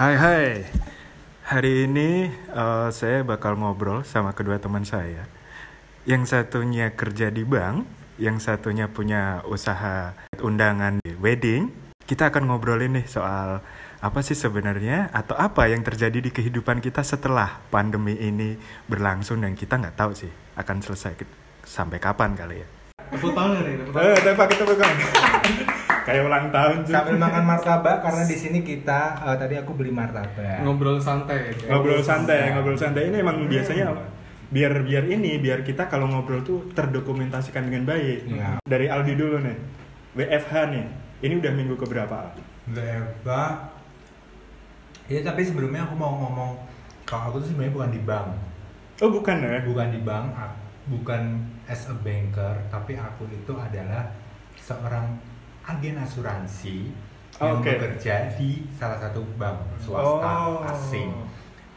Hai hai, hari ini eh, saya bakal ngobrol sama kedua teman saya. Yang satunya kerja di bank, yang satunya punya usaha undangan di wedding. Kita akan ngobrolin nih soal apa sih sebenarnya atau apa yang terjadi di kehidupan kita setelah pandemi ini berlangsung dan kita nggak tahu sih akan selesai sampai kapan kali ya. Tepuk tangan nih, tepuk Eh, tembak kita pegang. Kayak ulang tahun cuy. Sambil makan martabak karena di sini kita eh, tadi aku beli martabak. Ngobrol santai ya. ngobrol santai ngobrol santai ini emang biasanya biar biar ini biar kita kalau ngobrol tuh terdokumentasikan dengan baik Iya. dari Aldi dulu nih WFH nih ini udah minggu keberapa WFH. Ya tapi sebelumnya aku mau ngomong kalau aku tuh sebenarnya bukan di bank, oh bukan ya bukan di bank, bukan as a banker, tapi aku itu adalah seorang agen asuransi yang Oke. bekerja di salah satu bank swasta Oh. asing.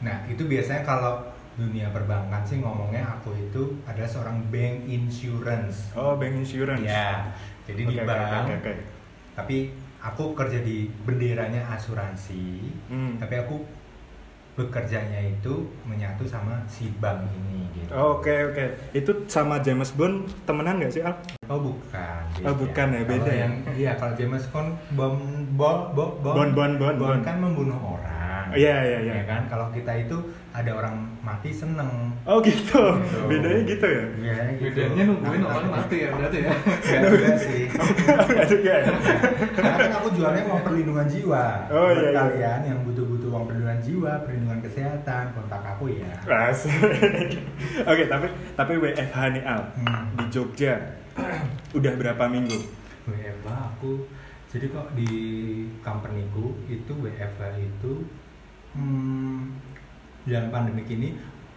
Nah itu biasanya kalau dunia perbankan sih ngomongnya aku itu adalah seorang bank insurance. oh bank insurance Ya, jadi di Oke, oke, bank. oke, oke. Tapi aku kerja di benderanya asuransi. Hmm. Tapi aku bekerjanya itu menyatu sama si bank ini gitu. oke oke itu sama James Bond temenan nggak sih Al Oh bukan. Oh, bukan ya, beda Kalau ya? Yang, iya kalau James Bond bom bom bom Bond, bond, bond, bond. kan membunuh orang. Iya, iya, iya. Ya kan kalau kita itu ada orang mati seneng. oh gitu Gitu. bedanya gitu ya Ya, gitu. Bedanya nungguin Nah, orang mati ya berarti ya. Nggak juga sih. nggak juga ya Karena kan aku jualnya uang perlindungan jiwa. Oh, Buat iya, iya. kalian yang butuh-butuh uang perlindungan jiwa, perlindungan kesehatan, kontak aku ya. Oke, tapi tapi WFH nih Al Hmm. di Jogja udah berapa minggu? WFH aku jadi kok di companyku itu WFH itu hmm, dalam pandemi ini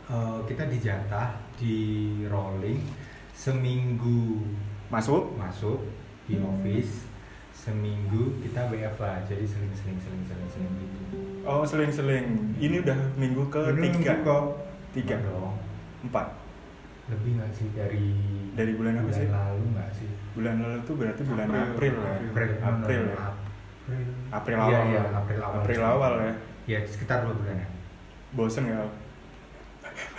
eh, kita dijatah di rolling seminggu Masuk? masuk di office seminggu kita WFH jadi seling-seling seling-seling seling gitu Oh seling-seling. Ini udah minggu Ini ketiga. minggu kok Tiga. Dong Empat. lebih nggak sih dari Dari bulan apa sih? lalu nggak sih Bulan lalu tuh berarti bulan April. April, ya. April April ya. April April Iya, awal. iya, April awal April awal ya. Ya sekitar dua bulan ya Bosen? Al?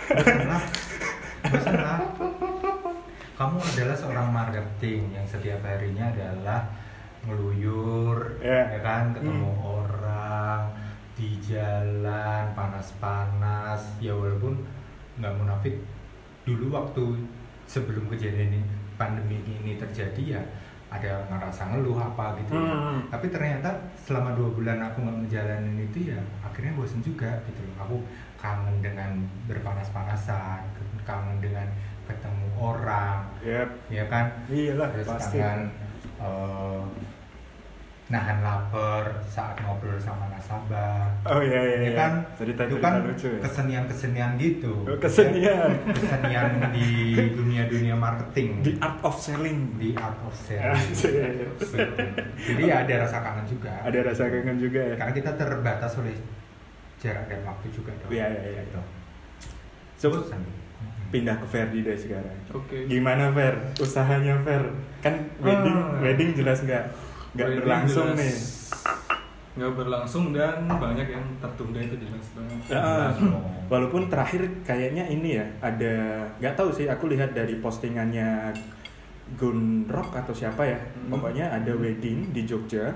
bosan lah bosan lah kamu adalah seorang marketing yang setiap harinya adalah ngeluyur Iya. ya kan ketemu Hmm. orang di jalan panas-panas ya walaupun nggak munafik dulu waktu sebelum kejadian ini pandemi ini terjadi ya ada ngerasa ngeluh apa gitu ya. Hmm. tapi ternyata selama dua bulan aku nggak menjalani itu ya akhirnya bosen juga gitu loh aku kangen dengan berpanas-panasan kangen dengan ketemu orang Yep. ya kan Iyalah terus pasti. kangen eh, nahan lapar saat ngobrol sama nasabah Oh iya iya. ya iya. kan Cerita itu kan lucu ya. kesenian-kesenian gitu Oh, kesenian. Ya, kesenian di dunia-dunia marketing The art of selling. di art of selling jadi ya ada rasa kangen juga Ada rasa kangen juga ya. karena kita terbatas oleh jarak dan waktu juga dong Iya, iya, iya. Gitu. Coba Bosan. pindah ke Ferdi deh sekarang. Oke. Gimana Fer? Usahanya Fer? Kan wedding, Ah. wedding jelas nggak nggak berlangsung jelas nih. Nggak berlangsung dan banyak yang tertunda itu jelas banget. Ya, dong. walaupun terakhir kayaknya ini ya ada nggak tahu sih aku lihat dari postingannya Gun Rock atau siapa ya Hmm. pokoknya ada wedding di Jogja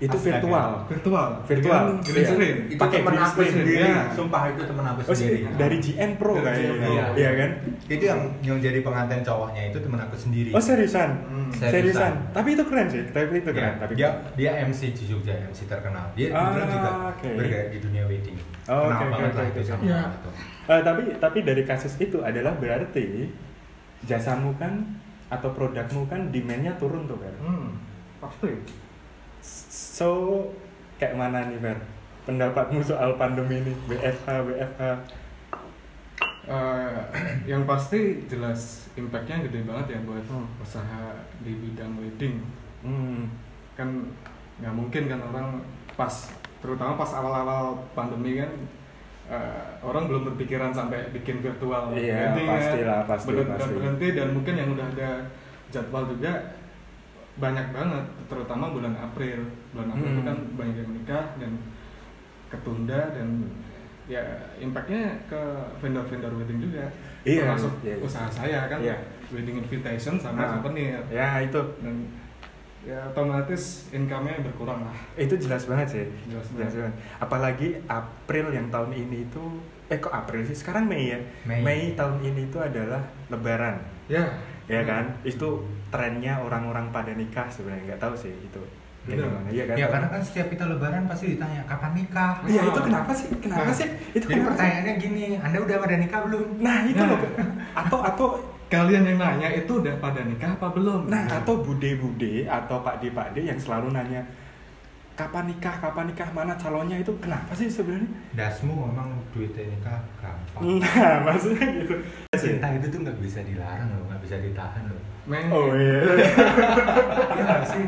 itu Astaga. virtual Virtual. Virtual. Green Iya. itu Pakai temen green aku sendiri ya. sumpah itu temen aku oh sih sendiri dari GN Pro Dari kayaknya GN Pro. iya kan itu yang yang jadi pengantin cowoknya itu temen aku sendiri oh seriusan Hmm. seriusan Seriusan. tapi itu keren sih tapi itu Ya, keren tapi dia dia MC di Jogja MC terkenal dia Ah, juga oke. bergerak di dunia wedding Oh, kenal oke, banget oke, lah oke, itu oke. sama Ya. orang itu Eh, tapi tapi dari kasus itu adalah berarti jasamu kan atau produkmu kan demandnya turun tuh Fer Hmm. Pasti. So kayak mana nih Fer pendapatmu soal pandemi ini WFH WFH Eh, yang pasti jelas impactnya gede banget ya buat Hmm. usaha di bidang wedding hmm. kan nggak mungkin kan orang pas terutama pas awal-awal pandemi kan eh, orang belum berpikiran sampai bikin virtual Iya, wedding pastilah, pasti, Bener-bener pasti. berhenti dan mungkin yang udah ada jadwal juga banyak banget terutama bulan April bulan April itu Hmm. kan banyak yang menikah dan ketunda dan ya impactnya ke vendor-vendor wedding juga Iya, termasuk iya, iya. usaha saya kan Iya. wedding invitation sama Ah. souvenir Ya itu, dan ya otomatis income-nya berkurang lah itu jelas banget sih. Jelas Jelas banget. banget. Apalagi April yang tahun ini itu, eh kok April sih? Sekarang Mei ya. Mei. tahun ini itu adalah Lebaran, ya ya kan? Itu trennya orang-orang pada nikah sebenarnya nggak tahu sih itu. Bener. gimana, Iya kan? Ya karena kan setiap kita lebaran pasti ditanya kapan nikah. Iya itu kenapa sih? Kenapa Nah, sih? Itu Jadi kenapa sih? pertanyaannya gini, Anda udah pada nikah belum? Nah itu Nah. loh. Atau atau kalian yang nanya itu udah pada nikah apa belum Nah, atau bude-bude atau pakde-pakde yang selalu nanya kapan nikah, kapan nikah, mana calonnya itu kenapa sih sebenarnya? Dasmu memang duitnya nikah gampang. Nah, maksudnya gitu. Cinta itu tuh nggak bisa dilarang loh, nggak bisa ditahan loh. Men, Oh iya. Iya nggak sih?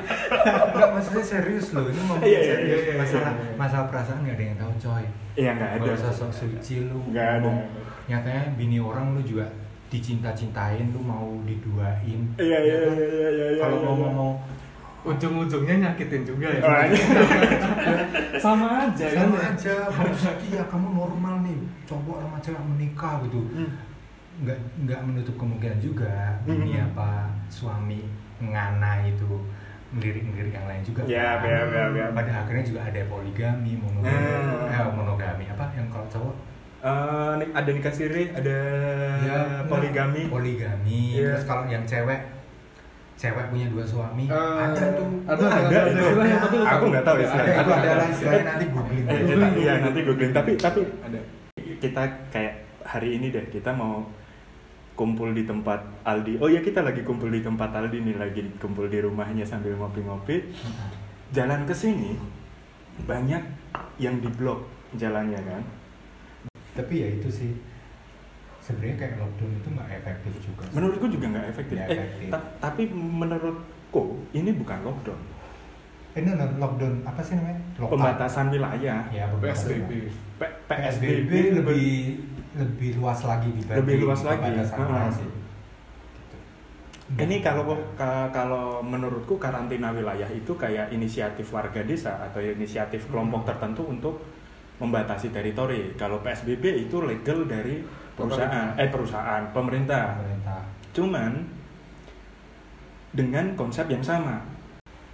Nggak maksudnya serius loh, ini ngomong Iya, iya, serius. iya, iya, masalah iya. masalah perasaan nggak ada yang tahu coy. Iya nggak ada. Gak usah sok suci lu. Nggak ada. Nyatanya bini orang lu juga dicinta-cintain lu mau diduain. Iya iya Ya kan? iya iya iya. Kalau iya, mau iya. ngomong ujung-ujungnya nyakitin juga ya Oh, iya. sama aja kan sama ya. aja kamu ya kamu normal nih cowok sama cewek menikah gitu Hmm. nggak nggak menutup kemungkinan juga ini Hmm. apa suami ngana itu melirik-melirik yang lain juga Ya, kan. ya, ya, ya. pada akhirnya juga ada poligami monogami Hmm. eh, monogami apa yang kalau cowok Eh, nik- ada nikah siri, ada ya poligami. poligami Iya. terus kalau yang cewek cewek punya dua suami Eh, ada tuh ada, ada, ada, istilahnya, tapi lu Aku nggak tahu Ada, istilahnya. ada ada, ada. istilahnya nanti googling Eh, kita, iya nanti googling. Tapi tapi ada kita kayak hari ini deh kita mau kumpul di tempat Aldi. Oh ya kita lagi kumpul di tempat Aldi nih lagi kumpul di rumahnya sambil ngopi-ngopi. Jalan ke sini banyak yang diblok jalannya kan. tapi ya itu sih sebenarnya kayak lockdown itu nggak efektif juga sih. Menurutku juga nggak efektif. Nggak Eh, efektif. ta- tapi menurutku ini bukan lockdown. Eh, ini no, lockdown apa sih namanya Lokal. Pembatasan wilayah. ya. PSBB P- PSBB lebih lebih luas lagi dibanding Lebih luas lagi. sih. Gitu. Ini kalau ka- kalau menurutku karantina wilayah itu kayak inisiatif warga desa atau inisiatif kelompok tertentu untuk membatasi teritori. Kalau PSBB itu legal dari perusahaan, eh perusahaan, pemerintah. pemerintah Cuman dengan konsep yang sama.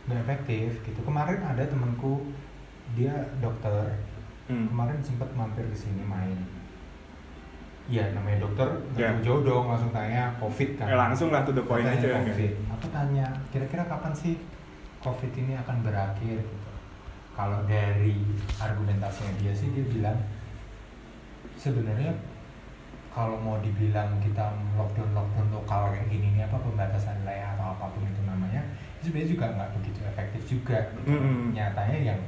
nggak efektif gitu kemarin ada temanku dia dokter Hmm. kemarin sempat mampir ke sini main Iya namanya dokter Ya. jauh-jauh dong langsung tanya covid kan Eh, langsung lah to the point Tanya aja kan. COVID. Aku tanya, kira-kira kapan sih COVID ini akan berakhir? Gitu. Kalau dari argumentasinya dia sih dia bilang sebenarnya kalau mau dibilang kita lockdown lockdown lokal kayak gini ini apa pembatasan wilayah atau apa pun itu namanya itu sebenarnya juga nggak begitu efektif juga. gitu. Mm-mm. Nyatanya yang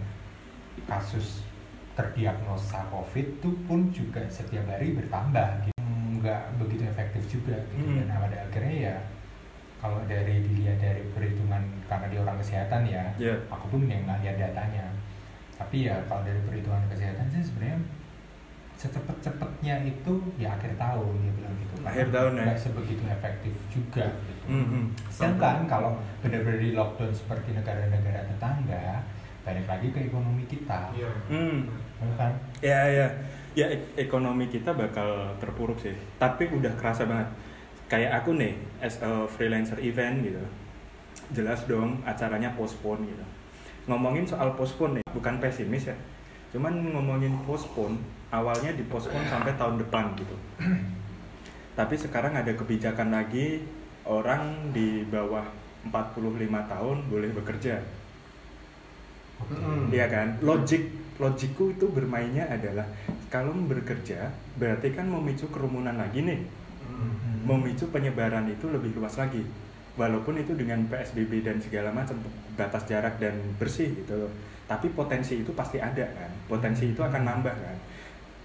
kasus terdiagnosa COVID itu pun juga setiap hari bertambah gitu. nggak begitu efektif juga gitu. Mm. dan pada akhirnya ya kalau dari dilihat dari perhitungan karena dia orang kesehatan ya Iya. aku pun yang nggak lihat datanya tapi ya kalau dari perhitungan kesehatan sih sebenarnya secepat-cepatnya itu ya akhir tahun dia bilang gitu Akhir tahun, ya. nggak sebegitu efektif juga gitu. Mhm. Sedangkan kalau benar-benar di lockdown seperti negara-negara tetangga, balik lagi ke ekonomi kita, iya Hmm. ya kan? Ya ya ya ek- ekonomi kita bakal terpuruk sih. Tapi udah kerasa banget. Kayak aku nih as a freelancer event gitu. Jelas dong acaranya postpone gitu. Ngomongin soal postpone nih, bukan pesimis ya. Cuman ngomongin postpone, awalnya di postpone sampai tahun depan gitu. Tapi sekarang ada kebijakan lagi orang di bawah 45 tahun boleh bekerja. Oke. Mm. Iya kan? Logik logikku itu bermainnya adalah kalau bekerja berarti kan memicu kerumunan lagi nih. Mhm. Memicu penyebaran itu lebih luas lagi. Walaupun itu dengan PSBB dan segala macam batas jarak dan bersih gitu loh. Tapi potensi itu pasti ada kan. Potensi itu akan nambah kan.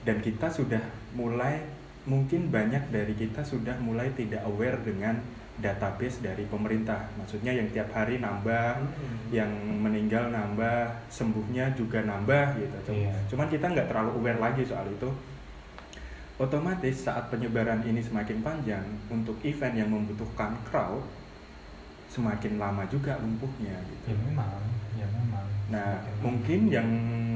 Dan kita sudah mulai mungkin banyak dari kita sudah mulai tidak aware dengan database dari pemerintah. Maksudnya yang tiap hari nambah, Mm. yang meninggal nambah, sembuhnya juga nambah gitu. Iya. Cuman kita nggak terlalu aware lagi soal itu. Otomatis saat penyebaran ini semakin panjang untuk event yang membutuhkan crowd semakin lama juga lumpuhnya gitu. Ya memang. Nah, Semakin mungkin yang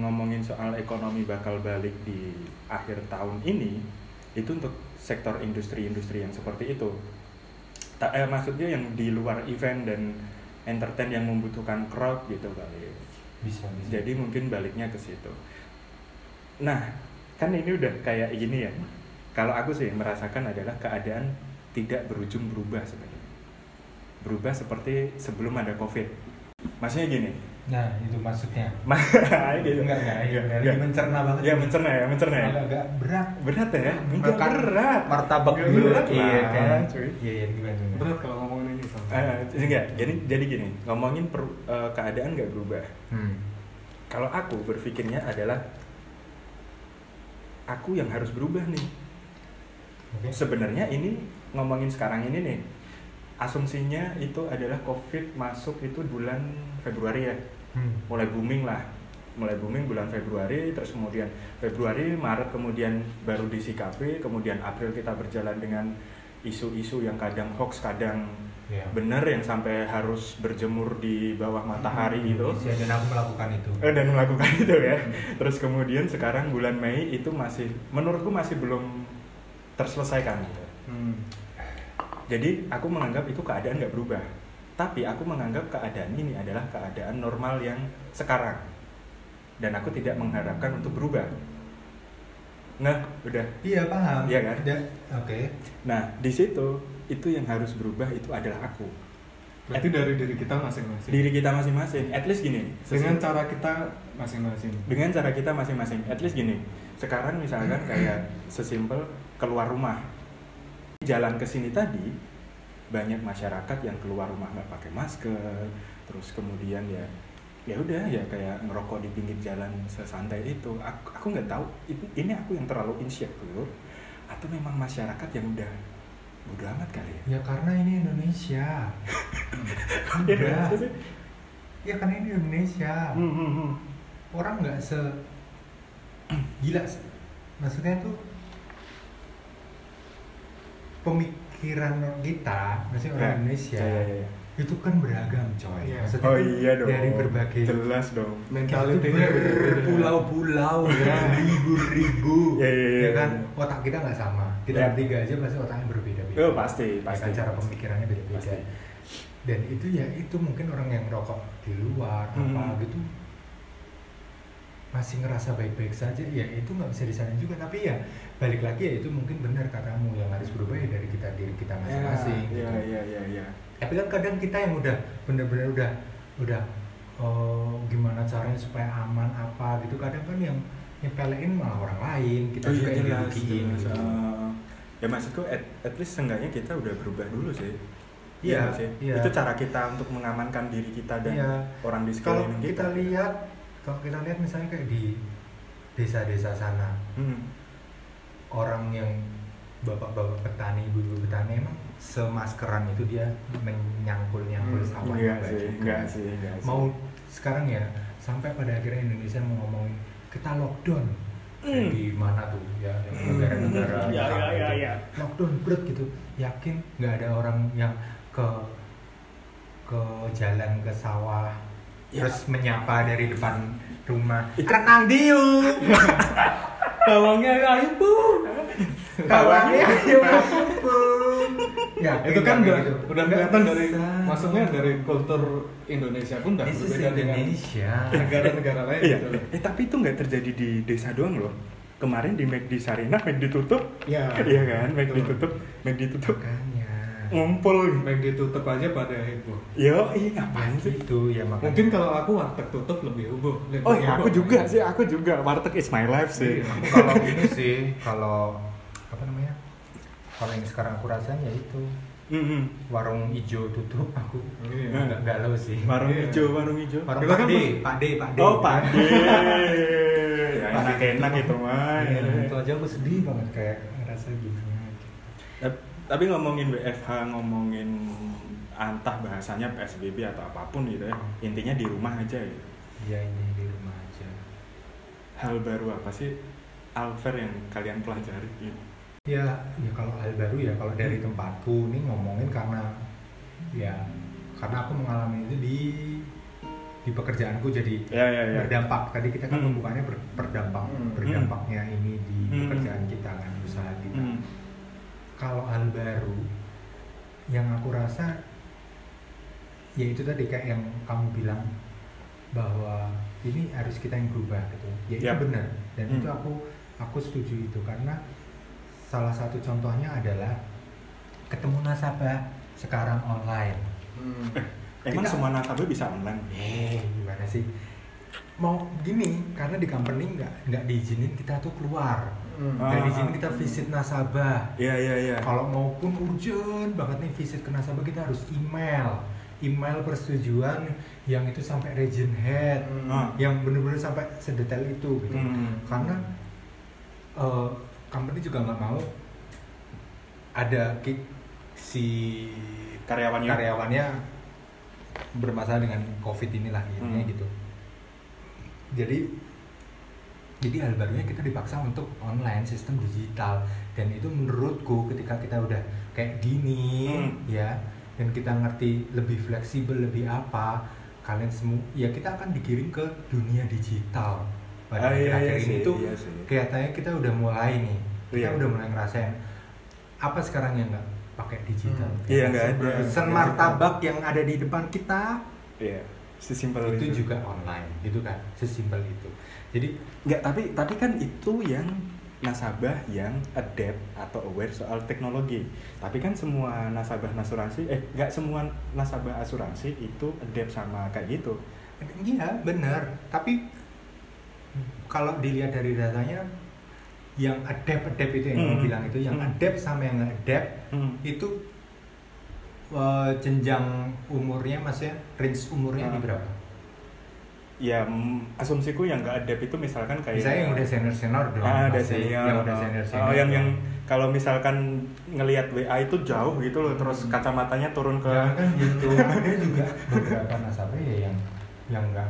ngomongin soal ekonomi bakal balik di akhir tahun ini itu untuk sektor industri-industri yang seperti itu. Tak, eh, maksudnya yang di luar event dan entertain yang membutuhkan crowd gitu kali. bisa bisa Jadi mungkin baliknya ke situ. Nah, kan ini udah kayak gini ya. Kalau aku sih merasakan adalah keadaan tidak berujung berubah sebenarnya. Berubah seperti sebelum ada Covid. Maksudnya gini. Nah itu maksudnya Ma- gitu. enggak enggak Enggak, enggak, enggak. ini mencerna banget Ya mencerna ya, mencerna ya. agak agak berat Berat ya? Enggak Makan berat. martabak Enggak dulu berat iya kan cuy. iya iya gimana gimana berat kalau ngomongin ini sama Eh, enggak, jadi jadi gini, ngomongin per- eh, keadaan nggak berubah. hmm. Kalau aku berpikirnya adalah aku yang harus berubah nih. oke Sebenarnya ini ngomongin sekarang ini nih, asumsinya itu adalah COVID masuk itu bulan Februari ya, Hmm. mulai booming lah, mulai booming bulan Februari, terus kemudian Februari, Maret kemudian baru disikapi, kemudian April kita berjalan dengan isu-isu yang kadang hoax, kadang Iya. benar yang sampai harus berjemur di bawah matahari itu. Iya, dan aku melakukan itu Eh, dan melakukan itu ya. Terus kemudian sekarang bulan Mei itu masih menurutku masih belum terselesaikan gitu. Hmm. Jadi aku menganggap itu keadaan nggak berubah. Tapi aku menganggap keadaan ini adalah keadaan normal yang sekarang. Dan aku tidak mengharapkan untuk berubah. Nah, udah. iya paham Iya kan? Udah, oke Nah, di situ itu yang harus berubah itu adalah aku. berarti dari diri kita masing-masing Diri kita masing-masing. At least gini. dengan cara kita masing-masing dengan cara kita masing-masing at least gini sekarang misalkan kayak sesimpel keluar rumah jalan ke sini tadi banyak masyarakat yang keluar rumah nggak pakai masker terus kemudian ya ya udah ya kayak ngerokok di pinggir jalan sesantai itu. Aku aku nggak tahu itu ini aku yang terlalu insecure atau memang masyarakat yang udah bodo amat kali ya? Ya karena ini Indonesia. Iya, udah sih. ya karena ini Indonesia. Hmm, hmm, hmm. orang nggak se gila maksudnya tuh pemikiran kita maksudnya orang Ya, Indonesia ya, ya, ya. itu kan beragam coy Iya. maksudnya oh tuh iya dong dari berbagai jelas dong mentalitinya beda-beda. pulau-pulau Ya. ribu-ribu Ya, ya, ya, ya kan ya. otak kita nggak sama kita Ya. bertiga aja pasti otaknya berbeda-beda Oh, pasti, Ya pasti, kan, cara pemikirannya beda-beda dan itu ya itu mungkin orang yang rokok di luar Hmm. apa gitu masih ngerasa baik-baik saja ya itu nggak bisa disalahin juga tapi ya balik lagi ya itu mungkin benar katamu yang harus berubah ya dari kita diri kita masing-masing ya, gitu. ya, ya, ya, ya. tapi kan kadang kita yang udah bener-bener udah udah oh, gimana caranya supaya aman apa gitu kadang kan yang nyepelein malah orang lain kita Oh, iya, juga yang dirugiin gitu. Uh, ya maksudku at, at least seenggaknya kita udah berubah dulu sih Iya, sih iya. itu cara kita untuk mengamankan diri kita dan Iya. orang di kalau sekeliling kita lihat kalau kita lihat misalnya kayak di desa-desa sana Hmm. orang yang bapak-bapak petani ibu-ibu petani emang semaskeran itu dia menyangkul-nyangkul Hmm, sawah enggak juga. sih enggak sih enggak sih mau sekarang ya sampai pada akhirnya Indonesia mau ngomongin kita lockdown Hmm. di mana tuh ya yang negara-negara Ya, tetangga ya, ya, gitu. ya. lockdown berat gitu yakin nggak ada orang yang ke ke jalan ke sawah Ya. terus menyapa dari depan rumah. Renang diu bawangnya ayo bu bawangnya ayo bu ya itu kan udah gitu. udah kelihatan dari maksudnya dari kultur Indonesia pun udah This berbeda dengan Indonesia. negara-negara lain iya. gitu loh. eh tapi itu nggak terjadi di desa doang loh. Kemarin di McD Sarinah McD tutup. Iya. iya kan McD tutup. McD tutup. Makanya ngumpul Baik ditutup aja pada heboh. yo iya ngapain sih itu ya makanya Mungkin kalau aku warteg tutup lebih heboh. lebih Oh ya heboh. aku juga sih, aku juga warteg is my life sih. Iya. kalau ini sih kalau apa namanya kalau yang sekarang aku rasain ya itu Mm-mm. warung hijau tutup aku Iya. nggak galau sih Warung Iya. hijau, warung hijau. warung Kita Pak kan D Pak D Pak D Oh Pak D. ya, Pak D enak-enak itu mah. Iya, itu aja aku sedih banget kayak ngerasa gimana gitu. Tap- Tapi ngomongin WFH, ngomongin antah bahasanya PSBB atau apa pun gitu ya. Intinya di rumah aja gitu. ya ini di rumah aja Hal baru apa sih Alver yang kalian pelajari gitu? ya ya kalau hal baru ya kalau dari tempatku ini ngomongin karena ya karena aku mengalami itu di di pekerjaanku jadi Ya, ya, ya. berdampak. Tadi kita kan Hmm. pembukaannya ber- berdampak, Hmm. berdampaknya ini di Hmm. pekerjaan kita kan, usaha kita. Hmm. Kalau hal baru yang aku rasa ya itu tadi kayak yang kamu bilang bahwa ini harus kita yang berubah gitu. Ya itu Yap. benar dan Hmm. itu aku aku setuju itu karena salah satu contohnya adalah ketemu nasabah sekarang online. Hmm. Emang Kita- semua nasabah bisa online? Eh, gimana sih? Mau gini, karena di company nggak nggak diizinin kita tuh keluar. Hmm. Nggak Ah. diizinin kita visit nasabah. Iya iya iya. Kalau maupun urgent banget nih visit ke nasabah kita harus email. Email persetujuan yang itu sampai region head, Hmm. Ah. yang bener-bener sampai sedetail itu gitu. Hmm. Karena eh, company juga nggak mau ada si Karyawannya. karyawannya bermasalah dengan covid inilah intinya Hmm. gitu jadi jadi hal barunya kita dipaksa untuk online sistem digital dan itu menurutku ketika kita udah kayak gini Hmm. ya dan kita ngerti lebih fleksibel lebih apa kalian semua ya kita akan dikirim ke dunia digital pada Ah, iya, akhir-akhir iya ini sih, tuh iya sih. kelihatannya kita udah mulai nih kita Iya. udah mulai ngerasain apa sekarang yang nggak pakai digital Hmm. Iya, nggak ada. semartabak yang ada di depan kita Iya. Sesimpel itu itu. juga online gitu kan sesimpel itu jadi Nggak, tapi tapi kan itu yang nasabah yang adapt atau aware soal teknologi. Tapi kan semua nasabah asuransi, eh nggak semua nasabah asuransi itu adapt sama kayak gitu. iya benar tapi kalau dilihat dari datanya yang adapt adapt itu yang Hmm. bilang itu yang Hmm. adapt sama yang nggak adapt Hmm. itu eh, jenjang umurnya maksudnya range umurnya di Ah. berapa Ya mm, asumsiku yang nggak adapt itu misalkan kayak misalnya yang udah senior senior dong Ah, ada senior. yang udah oh. senior Oh, senior yang yang kalau misalkan ngelihat WA itu jauh gitu loh, terus kacamatanya turun ke Jangan kan gitu ada juga beberapa nasabah ya yang yang nggak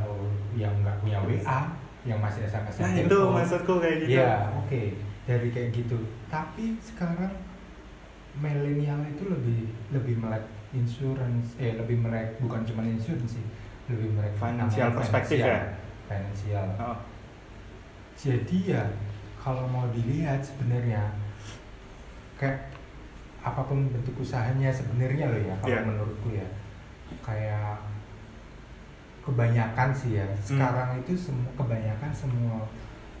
yang nggak punya WA yang masih SMS Nah, itu maksudku kayak gitu. ya oke dari kayak gitu tapi sekarang milenial itu lebih lebih melek insurance eh lebih melek bukan cuma insurance sih lebih melek Financial perspektif ya? financial Oh. jadi ya kalau mau dilihat sebenarnya kayak apa pun bentuk usahanya sebenarnya loh ya kalau Iya. menurutku ya kayak kebanyakan sih ya Hmm. sekarang itu semua kebanyakan semua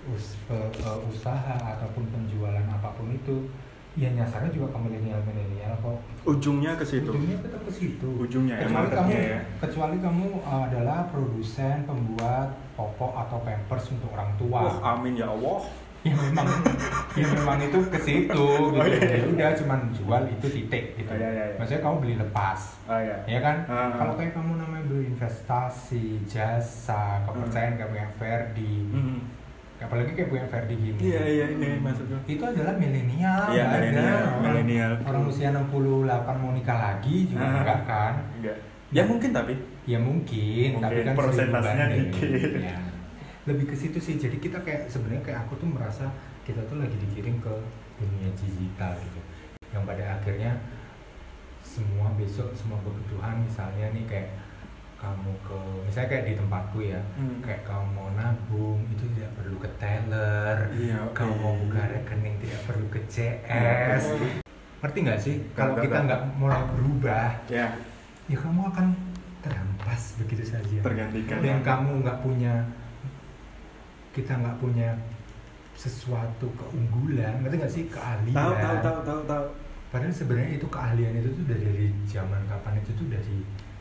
us- eh, usaha ataupun penjualan apa pun itu ya nyasarnya juga ke milenial milenial kok Ujungnya ke situ. ujungnya tetap ke situ Ujungnya ya, kecuali kamu marketnya ya. kecuali kamu uh, adalah produsen pembuat popok atau pampers untuk orang tua Wah, amin ya Allah. ya memang ya memang itu ke situ gitu Oh, iya, iya. ya udah cuman jual itu titik gitu Oh, iya, iya, iya. maksudnya kamu beli lepas Oh ya. ya kan Ah. kalau kayak kamu namanya beli investasi jasa kepercayaan kayak punya Verdi Hmm. Apalagi kayak punya Verdi gini Iya iya ini maksudku. itu adalah milenial Iya, milenial, Orang- milenial. orang usia 68 mau nikah lagi juga Ah. enggak kan Enggak. Ya mungkin tapi. ya mungkin, tapi Mungkin kan persentasenya dikit. Ya. lebih ke situ sih jadi kita kayak sebenarnya kayak aku tuh merasa kita tuh lagi dikirim ke dunia digital gitu yang pada akhirnya semua besok semua kebutuhan misalnya nih kayak kamu ke misalnya kayak di tempatku ya Hmm. kayak kamu mau nabung itu tidak perlu ke teller Iya, kamu mau iya. buka rekening tidak perlu ke CS ngerti nggak sih kalau kita nggak. mulai berubah Ya, ya kamu akan terhempas begitu saja tergantikan. dan kamu nggak punya kita nggak punya sesuatu keunggulan ngerti nggak sih keahlian Tahu tahu tahu tahu tahu. padahal sebenarnya itu keahlian itu tuh dari zaman kapan itu tuh dari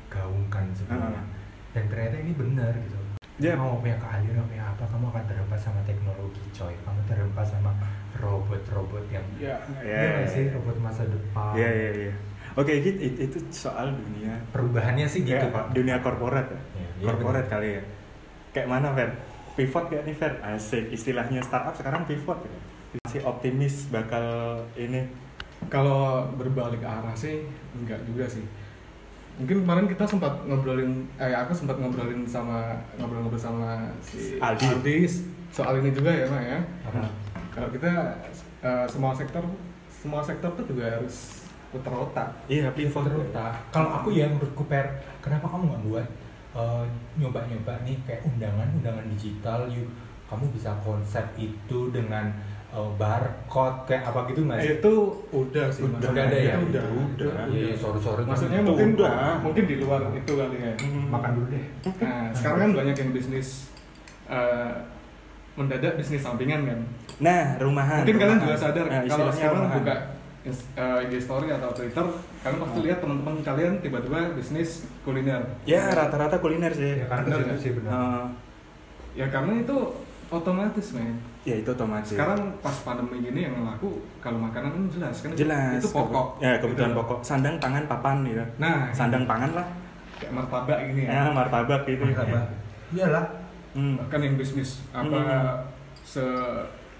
gaungkan sebenarnya Ah. dan ternyata ini benar gitu Ya. mau punya keahlian mau punya apa kamu akan terhempas sama teknologi coy kamu terhempas sama robot-robot yang Ya. Ya, Iya nggak ya, sih ya. robot masa depan Iya iya iya. Oke, gitu itu, itu soal dunia perubahannya sih gitu ya, pak dunia korporat ya. Iya, iya, korporat benar. kali ya. Kayak mana, Fer? Pivot kayak nih, Fer? Asik, istilahnya startup sekarang pivot ya. Masih optimis bakal ini. Kalau berbalik arah sih enggak juga sih. Mungkin kemarin kita sempat ngobrolin, eh aku sempat ngobrolin sama ngobrol-ngobrol sama si Aldi. soal ini juga ya, Mak ya. Apa? Kalau kita eh, semua sektor semua sektor tuh juga harus putar otak. Iya, pivot. Terus, kalau aku ya menurutku per kenapa kamu nggak buat eh, nyoba-nyoba nih kayak undangan-undangan digital yuk kamu bisa konsep itu dengan eh, barcode kayak apa gitu nggak sih? itu udah sih Udah, ada ya? Itu udah Itu udah. Iya, sorry-sorry. maksudnya Itu mungkin udah. mungkin di luar itu kali ya makan dulu deh. nah sekarang kan banyak yang bisnis eh, mendadak bisnis sampingan kan Nah, rumahan. mungkin kalian rumahan. juga sadar Nah, kalau sekarang rumahan. buka eh, IG story atau Twitter kalian pasti Hmm. lihat teman-teman kalian tiba-tiba bisnis kuliner Ya, rata-rata kuliner sih. Ya kan Bener, itu ya? sih benar. Eh, ya karena itu otomatis men ya itu otomatis. sekarang pas pandemi gini yang laku kalau makanan kan jelas kan itu- jelas. itu pokok Ya, kebutuhan Gitu. pokok. Sandang, pangan, papan gitu. nah Sandang pangan lah. kayak martabak gini Ya, ya martabak gitu. Martabak. Iyalah. Hmm. bahkan yang bisnis apa Hmm. se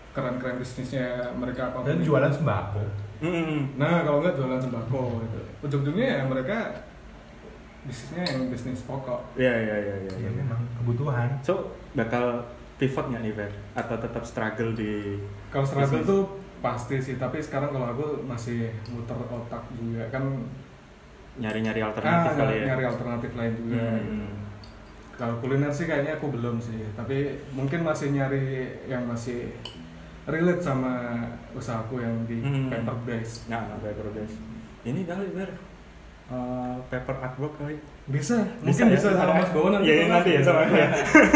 keren-keren bisnisnya mereka apa Dan jualan sembako. Hmm. nah kalau nggak jualan sembako gitu ujung-ujungnya ya mereka bisnisnya yang bisnis pokok Ya, ya, ya, ya. Ya ya. memang kebutuhan. So, bakal pivot nggak nih, Fer? Atau tetap struggle di kalau struggle Bisnis. tuh pasti sih tapi sekarang kalau aku masih muter otak juga kan nyari-nyari alternatif ah, kali ya? nyari alternatif lain juga Hmm. kalau kuliner sih kayaknya aku belum sih tapi mungkin masih nyari yang masih relate sama usahaku yang di Hmm. paper base Nah, paper base. Ini kali, Fer. Eh, paper artwork kali. bisa mungkin ya? bisa sama Mas Bowo nanti Iya, iya, nanti ya sama ya.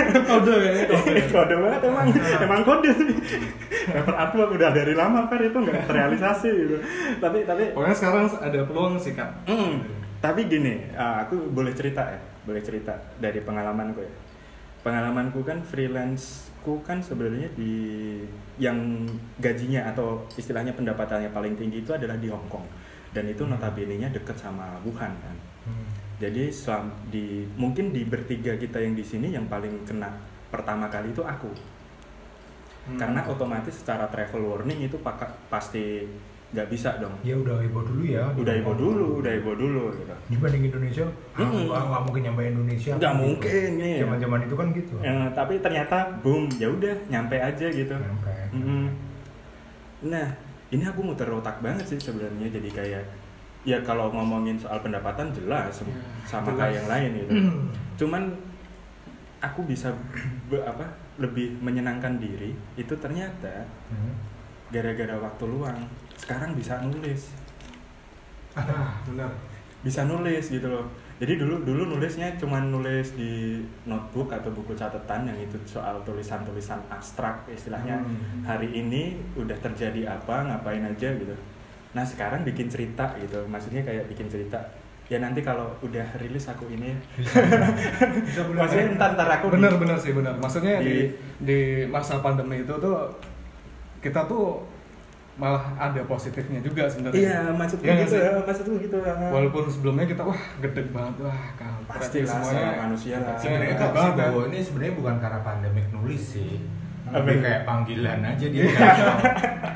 itu kode kayaknya kode. Kode banget emang. Emang kode. Sih paper artwork udah dari lama Fer itu nggak terrealisasi gitu. Tapi tapi pokoknya sekarang ada peluang sih kak. Mm, tapi gini ah, aku boleh cerita ya boleh cerita dari pengalamanku ya. Pengalamanku kan freelanceku kan sebenarnya di yang gajinya atau istilahnya pendapatannya paling tinggi itu adalah di Hong Kong dan itu Hmm. notabene-nya deket sama Wuhan kan Hmm. jadi selam, di mungkin di bertiga kita yang di sini yang paling kena pertama kali itu aku Hmm. karena otomatis secara travel warning itu paka, pasti nggak bisa dong Ya udah heboh dulu ya. udah ibu dulu udah ibu dulu gitu Dibanding Indonesia, ah, Hmm. nggak nggak mungkin nyampe Indonesia. Nggak mungkin, iya. Zaman-zaman itu kan gitu. Ya, tapi ternyata boom ya udah nyampe aja gitu Nyampe. Mm-mm. nah ini aku muter otak banget sih sebenarnya jadi kayak ya kalau ngomongin soal pendapatan jelas Ya, sama jelas. kayak yang lain gitu. Cuman aku bisa be- apa lebih menyenangkan diri itu ternyata Hmm. gara-gara waktu luang. Sekarang bisa nulis. Ah benar. Bisa nulis gitu loh jadi dulu dulu nulisnya cuman nulis di notebook atau buku catatan yang itu soal tulisan-tulisan abstrak istilahnya Hmm. hari ini udah terjadi apa ngapain aja gitu nah sekarang bikin cerita gitu maksudnya kayak bikin cerita ya nanti kalau udah rilis aku ini maksudnya depan. ntar ntar aku di- benar benar sih benar maksudnya di Di- di masa pandemi itu tuh kita tuh malah ada positifnya juga sebenarnya iya maksudku Iya nggak gitu ya maksudku gitu walaupun sebelumnya kita wah gede banget wah kampret Pasti nih lah, sama manusia lah. Sebenarnya kan banget, si kan? Bowo ini sebenarnya bukan karena pandemik nulis sih. Itu? kayak panggilan aja dia galau.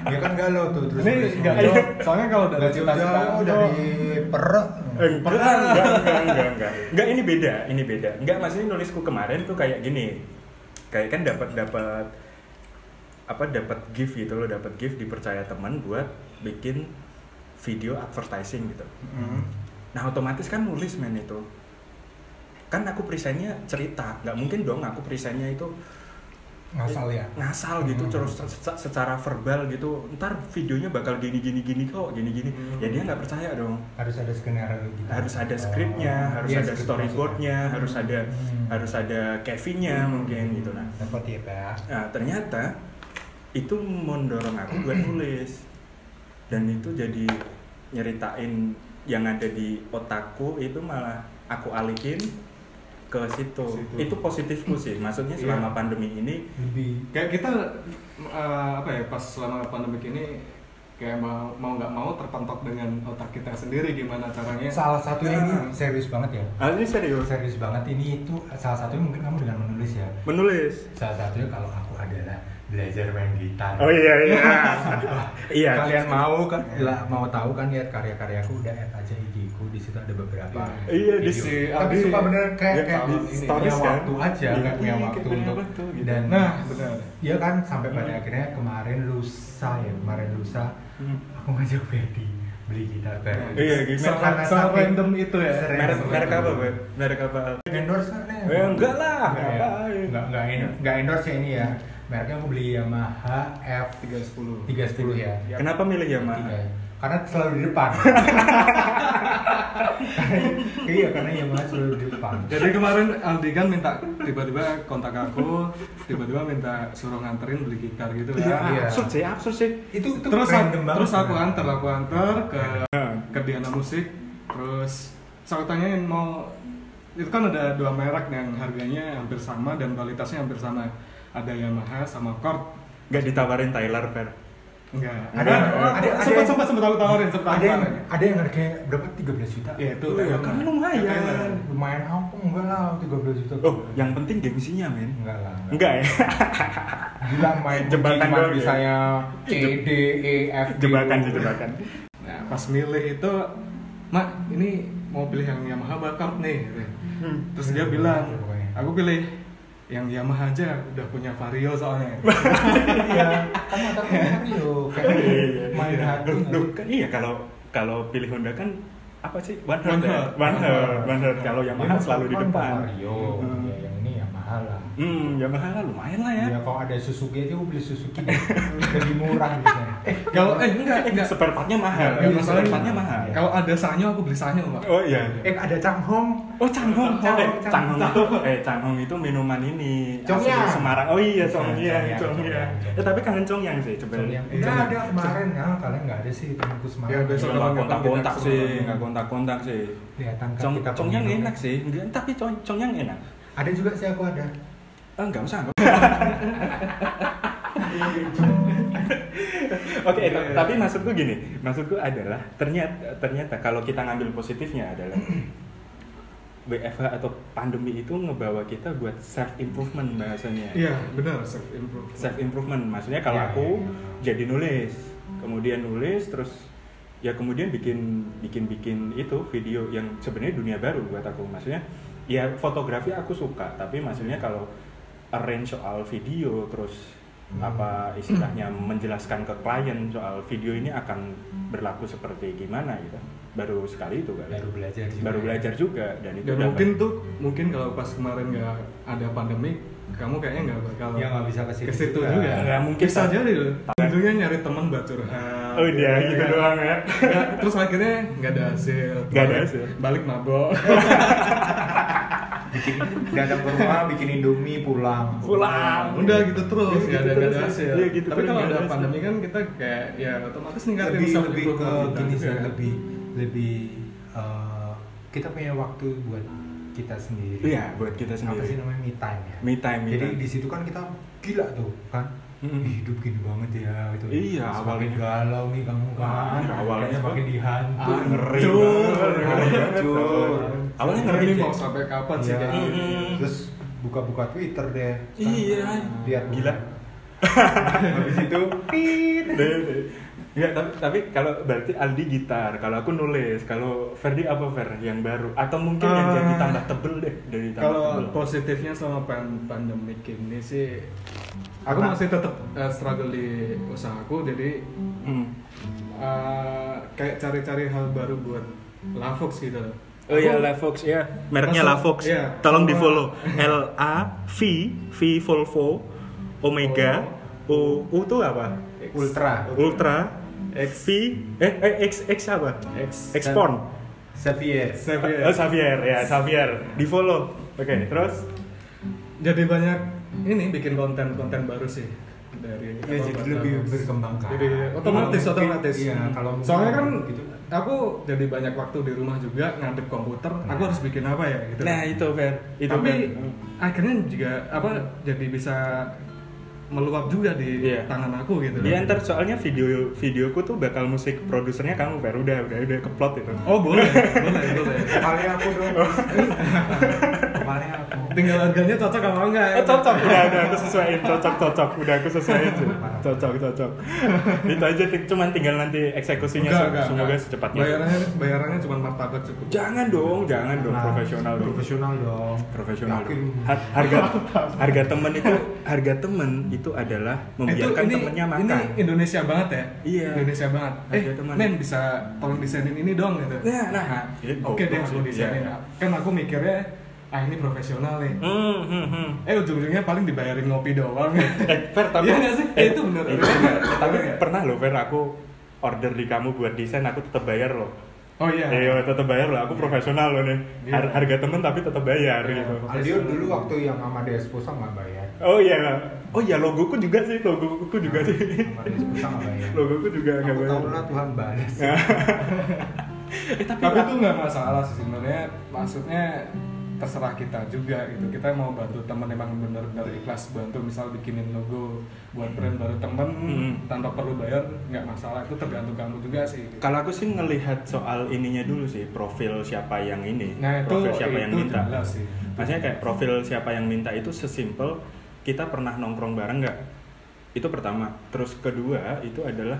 dia kan galau tuh terus ini nulis nggak nulis. jauh soalnya kalau dari jauh-jauh aku dari perek. Eh, Enggak, enggak, enggak, enggak, enggak. Enggak, ini beda, ini beda. Enggak, maksudnya nulisku kemarin tuh kayak gini. Kayak kan dapat dapat apa dapat gift gitu loh, dapat gift dipercaya teman buat bikin video advertising gitu. Hmm. Nah, otomatis kan nulis men itu. Kan aku presentnya cerita, nggak mungkin dong aku presentnya itu Ngasal ya. ngasal gitu Hmm. terus se- secara verbal gitu ntar videonya bakal gini gini gini kok gini gini Hmm. ya dia nggak percaya dong Harus ada skenario gitu. harus ada Oh. skripnya, harus Iya, ada storyboardnya, maksudnya. harus ada Hmm. harus ada Kevinnya mungkin gitu nah. Dapat ya, Pak. Nah ternyata itu mendorong aku buat nulis dan itu jadi nyeritain yang ada di otakku itu malah aku alihin ke situ. Situ. Itu positifku sih. Maksudnya Iya. selama pandemi ini Lebih kayak kita eh, apa ya pas selama pandemi ini kayak mau mau nggak mau terpentok dengan otak kita sendiri gimana caranya salah satunya ini Nah. serius banget ya. ah, ini serius Serius banget ini itu salah satunya mungkin kamu dengan menulis ya. menulis. Salah satunya kalau aku adalah belajar main gitar. Oh iya iya. iya. Kalian mau kan lah, mau tahu kan lihat karya-karyaku udah add aja IG-ku di situ ada beberapa. Iya, di video. si Tapi Abi- suka bener kayak Ya, kayak di stories punya kan? waktu aja, Iya, kayak punya iya, waktu untuk waktu gitu. dan Nah, benar. Iya kan sampai pada Hmm. akhirnya kemarin lusa ya kemarin lusa Hmm. aku ngajak Ferdi beli gitar baru. Iya? Karena saking- random itu ya. Merek apa Fer? merek apa endorse kan ya? Eh, enggak lah, Enggak ya? Enggak, enggak, endorse, enggak endorse ya ini ya. Mereknya aku beli Yamaha F 310. 310 ya. kenapa milih Yamaha ya. Karena selalu di depan. iya, karena Yamaha selalu di depan. Jadi kemarin Aldi kan minta tiba-tiba kontak aku, tiba-tiba minta suruh nganterin beli gitar gitu Iya, kan. Iya. absurd sih, absurd sih. Itu itu terus banget. terus aku antar aku antar ke Nah. ke Diana Musik terus saya tanyain mau itu kan ada dua merek yang harganya hampir sama dan kualitasnya hampir sama ada Yamaha sama Kord Gak ditawarin Tyler Fer. Enggak Ada- ada- ada sempat sempat sempat aku tawarin sempat ada yang ada yang harganya berapa 13 juta ya itu Oh, Taylor. kan lumayan. Lumayan ampun enggak lah 13 juta Oh, yang penting gengsinya men. enggak lah Enggak ya? gila main Jebakan cuma doang ya? C D E F jebakan sih jebakan. nah pas milih itu mak ini mau pilih yang Yamaha bakar nih. Hmm. terus dia bilang aku pilih yang Yamaha aja udah punya vario soalnya. Iya kan mata Mario kayak main hati Loh, nggak loh, sih? kan iya kalau kalau pilih Honda kan apa sih? One heart ya? one heart one heart kalau Yamaha Dia selalu di kan depan. Mario Hmm. ya yang ini Yamaha lah. Hmm Yamaha lah lumayan lah ya. Ya kalau ada Suzuki aja gue beli Suzuki lebih murah gitu eh kalau eh enggak eh, enggak spare partnya mahal Enggak, Iya, masalahnya spare partnya mahal kalau ada sanyo aku beli sanyo pak oh iya eh ada Changhong Oh Changhong, Changhong, eh, Changhong itu, eh Changhong itu minuman ini Congyang. asli Semarang. Oh iya Congyang, Congyang. Eh tapi kangen Congyang sih yang sebenarnya. udah Iya. ada kemarin ya kalian nggak ada sih temanku Semarang Ya, besok Nggak kapan-kapan kontak-kontak kita sih, kesemuanya. nggak kontak-kontak sih. kelihatan kan kita Congyang enak sih, enggak, tapi Cong- Congyang enak. ada juga sih aku ada enggak usah, enggak usah. Oke, Iya, ta- iya. tapi maksudku gini, maksudku adalah ternyata ternyata kalau kita ngambil positifnya adalah WFH atau pandemi itu ngebawa kita buat self improvement bahasanya. iya benar self improve self improvement maksudnya kalau Iya, aku iya. jadi nulis kemudian nulis terus ya kemudian bikin bikin bikin itu video yang sebenarnya dunia baru buat aku maksudnya ya fotografi aku suka tapi maksudnya kalau arrange soal video terus. Apa istilahnya menjelaskan ke klien soal video ini akan berlaku seperti gimana gitu baru sekali itu kali baru belajar juga baru ya. belajar juga dan itu dan udah mungkin tuh mungkin kalau pas kemarin nggak ada pandemi kamu kayaknya nggak bakal Ya, nggak bisa ke situ juga. juga Nggak mungkin. bisa jadi loh ujungnya nyari teman buat curhat oh dia gitu Ya. doang ya terus akhirnya nggak ada hasil Nggak ada hasil. balik mabok bikin datang ke rumah bikin indomie pulang. Pulang. udah gitu terus Iya, nggak gitu ada nggak ada terus. hasil. Iya, gitu tapi kalau ada pandemi kan kita kayak ya otomatis ningkatin lebih lebih ke gini sih juga. lebih lebih eh, kita punya waktu buat kita sendiri. Iya buat kita apa sih sendiri namanya? Me time ya. Me time me jadi time. di situ kan kita gila tuh kan Ih, hidup gini banget ya gitu Iya, Semakin awalnya. galau nih kamu kan Ah, awalnya Kayaknya makin dihantu Ah, ngeri banget. Awalnya ngeri mau sampai kapan sih Iya. kayak gini Mm-mm. terus buka-buka Twitter deh Iya. lihat Gila. habis itu. Enggak, tapi, tapi kalau berarti Aldi gitar, kalau aku nulis, kalau Ferdi apa Fer yang baru? Atau mungkin yang Eh, jadi tambah tebel deh dari tambah kalau tebel. positifnya selama pan pandemi ini sih aku Apa? masih tetap eh, struggle di usahaku jadi Hmm. eh, kayak cari-cari hal baru buat Lavox gitu Oh iya, Lavox ya. Mereknya Lavox. iya, Tolong sama- di follow. L A V V Volvo Omega O U tuh apa? Ultra Ultra X V eh, eh X X apa? X Expon. Xavier Xavier. Oh, Xavier ya, Xavier. Di follow. Oke, terus jadi banyak ini bikin konten-konten baru sih dari Ya, jadi lebih berkembang kan. jadi otomatis Kalau mungkin- otomatis iya, kalau soalnya kan gitu. aku jadi banyak waktu di rumah juga ngadep komputer aku harus bikin apa ya gitu Nah, itu Fer. Itu tapi Fer. akhirnya juga apa jadi bisa meluap juga di Iya. tangan aku gitu Di antar soalnya video videoku tuh bakal musik produsernya kamu Fer. Udah, udah, udah keplot itu. oh boleh boleh boleh Vokalnya aku dong. Vokalnya aku. Tinggal harganya cocok apa enggak? Oh, cocok. Udah udah aku sesuaiin. Cocok cocok. Udah aku sesuaiin cocok cocok. Itu aja cuman tinggal nanti eksekusinya Enggak, enggak, semoga enggak. secepatnya. Bayarannya bayarannya cuma martabak cukup. Jangan dong jangan dong. Nah, profesional dong. profesional dong. Profesional dong. Har- harga harga temen itu harga temen itu adalah membiarkan ini, temennya ini makan. Indonesia banget ya? Iya. Indonesia banget. Eh Ada teman. men bisa tolong desainin ini dong gitu. Nah, nah, ya, oke deh goblok aku desainin Iya. kan aku mikirnya ah ini profesional nih hmm, hmm, hmm. eh ujung-ujungnya paling dibayarin ngopi doang eh Fer tapi Iya nggak sih? eh, Itu bener. itu Bener bener. nggak? tapi pernah loh Fer aku order di kamu buat desain aku tetap bayar loh oh iya Iya, tetap bayar loh. Aku profesional loh nih. Iya. Har- harga temen tapi tetap bayar Iya. gitu. Aldio dulu waktu yang sama Desposa nggak bayar Oh iya. Oh iya, logoku juga sih, logoku juga sih. sama Desposa nggak bayar logoku juga nggak bayar. tahu lah Tuhan balas eh, tapi, tapi itu nggak masalah sih sebenarnya maksudnya terserah kita juga gitu. Kita mau bantu teman emang bener-bener ikhlas bantu misal bikinin logo buat brand baru temen Hmm. tanpa perlu bayar nggak masalah. Itu tergantung kamu juga sih. Kalau aku sih ngelihat soal ininya dulu sih, profil siapa yang ini, nah itu profil siapa yang itu minta. jelas sih. Maksudnya kayak profil siapa yang minta itu sesimpel kita pernah nongkrong bareng nggak? Itu pertama. Terus kedua itu adalah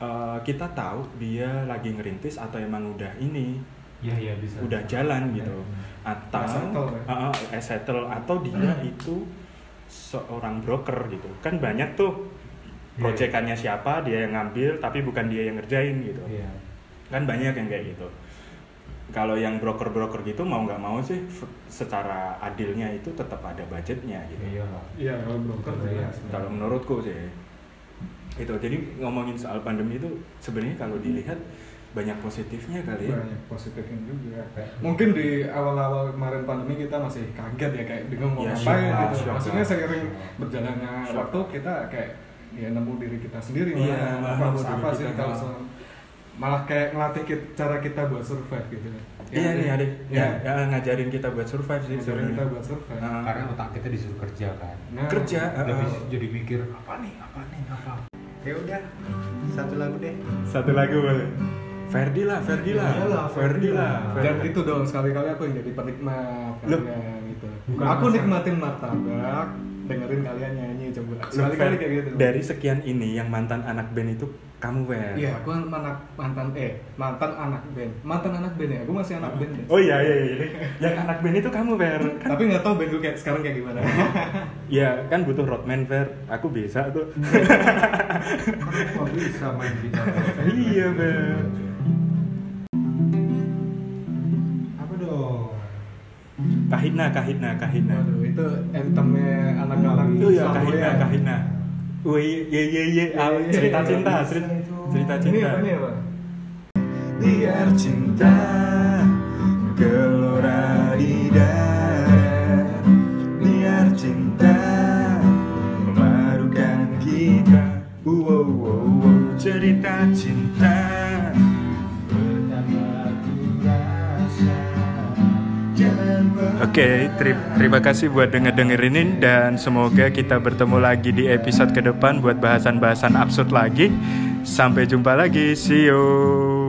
eh, kita tahu dia lagi ngerintis atau emang udah ini iya iya bisa. udah jalan gitu atau settle ya? uh, uh, eh, settle. Atau dia itu seorang broker gitu. Kan banyak tuh Iya. proyekannya siapa dia yang ngambil tapi bukan dia yang ngerjain gitu. Iya. Kan banyak yang kayak gitu. Kalau yang broker-broker gitu mau nggak mau sih secara adilnya itu tetap ada budgetnya gitu. Iya. Lah iya kalau broker Iya. jelas kalau menurutku sih itu. Jadi ngomongin soal pandemi itu sebenarnya kalau dilihat banyak positifnya kali ya. Banyak positifnya juga Kayak- mungkin di awal-awal kemarin pandemi kita masih kaget ya kayak bingung mau Ya, ngapain gitu. shock maksudnya seiring berjalannya waktu kita kayak ya nemu diri kita sendiri Iya, malah harus nemu apa sih kita, kalau malah. kayak ngelatih kita, cara kita buat survive gitu. Iya nih adek ya, ya, ya, ngajarin kita buat survive sih ngajarin kita buat survive. Nah, karena otak kita disuruh kerja kan? Nah, kerja, jadi, uh, jadi mikir apa nih? Apa nih? Apa ya udah satu lagu deh. Satu lagu boleh Ferdi lah Ferdi lah. Iyalah, Ferdi lah. dan itu dong sekali-kali aku yang jadi penikmat Loh. kalian gitu. Bukan aku masa- nikmatin martabak dengerin kalian nyanyi coba. Sekali-kali kayak gitu. dari sekian ini yang mantan anak band itu kamu Fer? Iya, aku kan anak mantan eh mantan anak band, mantan anak band ya. Aku masih anak band. deh. oh iya iya iya. Yang anak band itu kamu kan Tapi nggak tahu band gue kayak sekarang kayak gimana. ya kan butuh roadman Fer. Aku bisa tuh. Aku nggak bisa main gitar? Iya, Fer. Kahina kahina kahina Waduh, itu anthemnya anak-anak itu ya Surabaya. kahina kahina Wih, ye ye ye, Ah, Ye, ye, cerita ye. cinta, cerita, cerita Ini cinta. apa ini apa? Biar cinta gelora di dada Biar cinta memarukan kita Wow, wow, wow. Cerita cinta Oke, teri- terima kasih buat denger-dengerin dan semoga kita bertemu lagi di episode ke depan buat bahasan-bahasan absurd lagi. Sampai jumpa lagi, see you.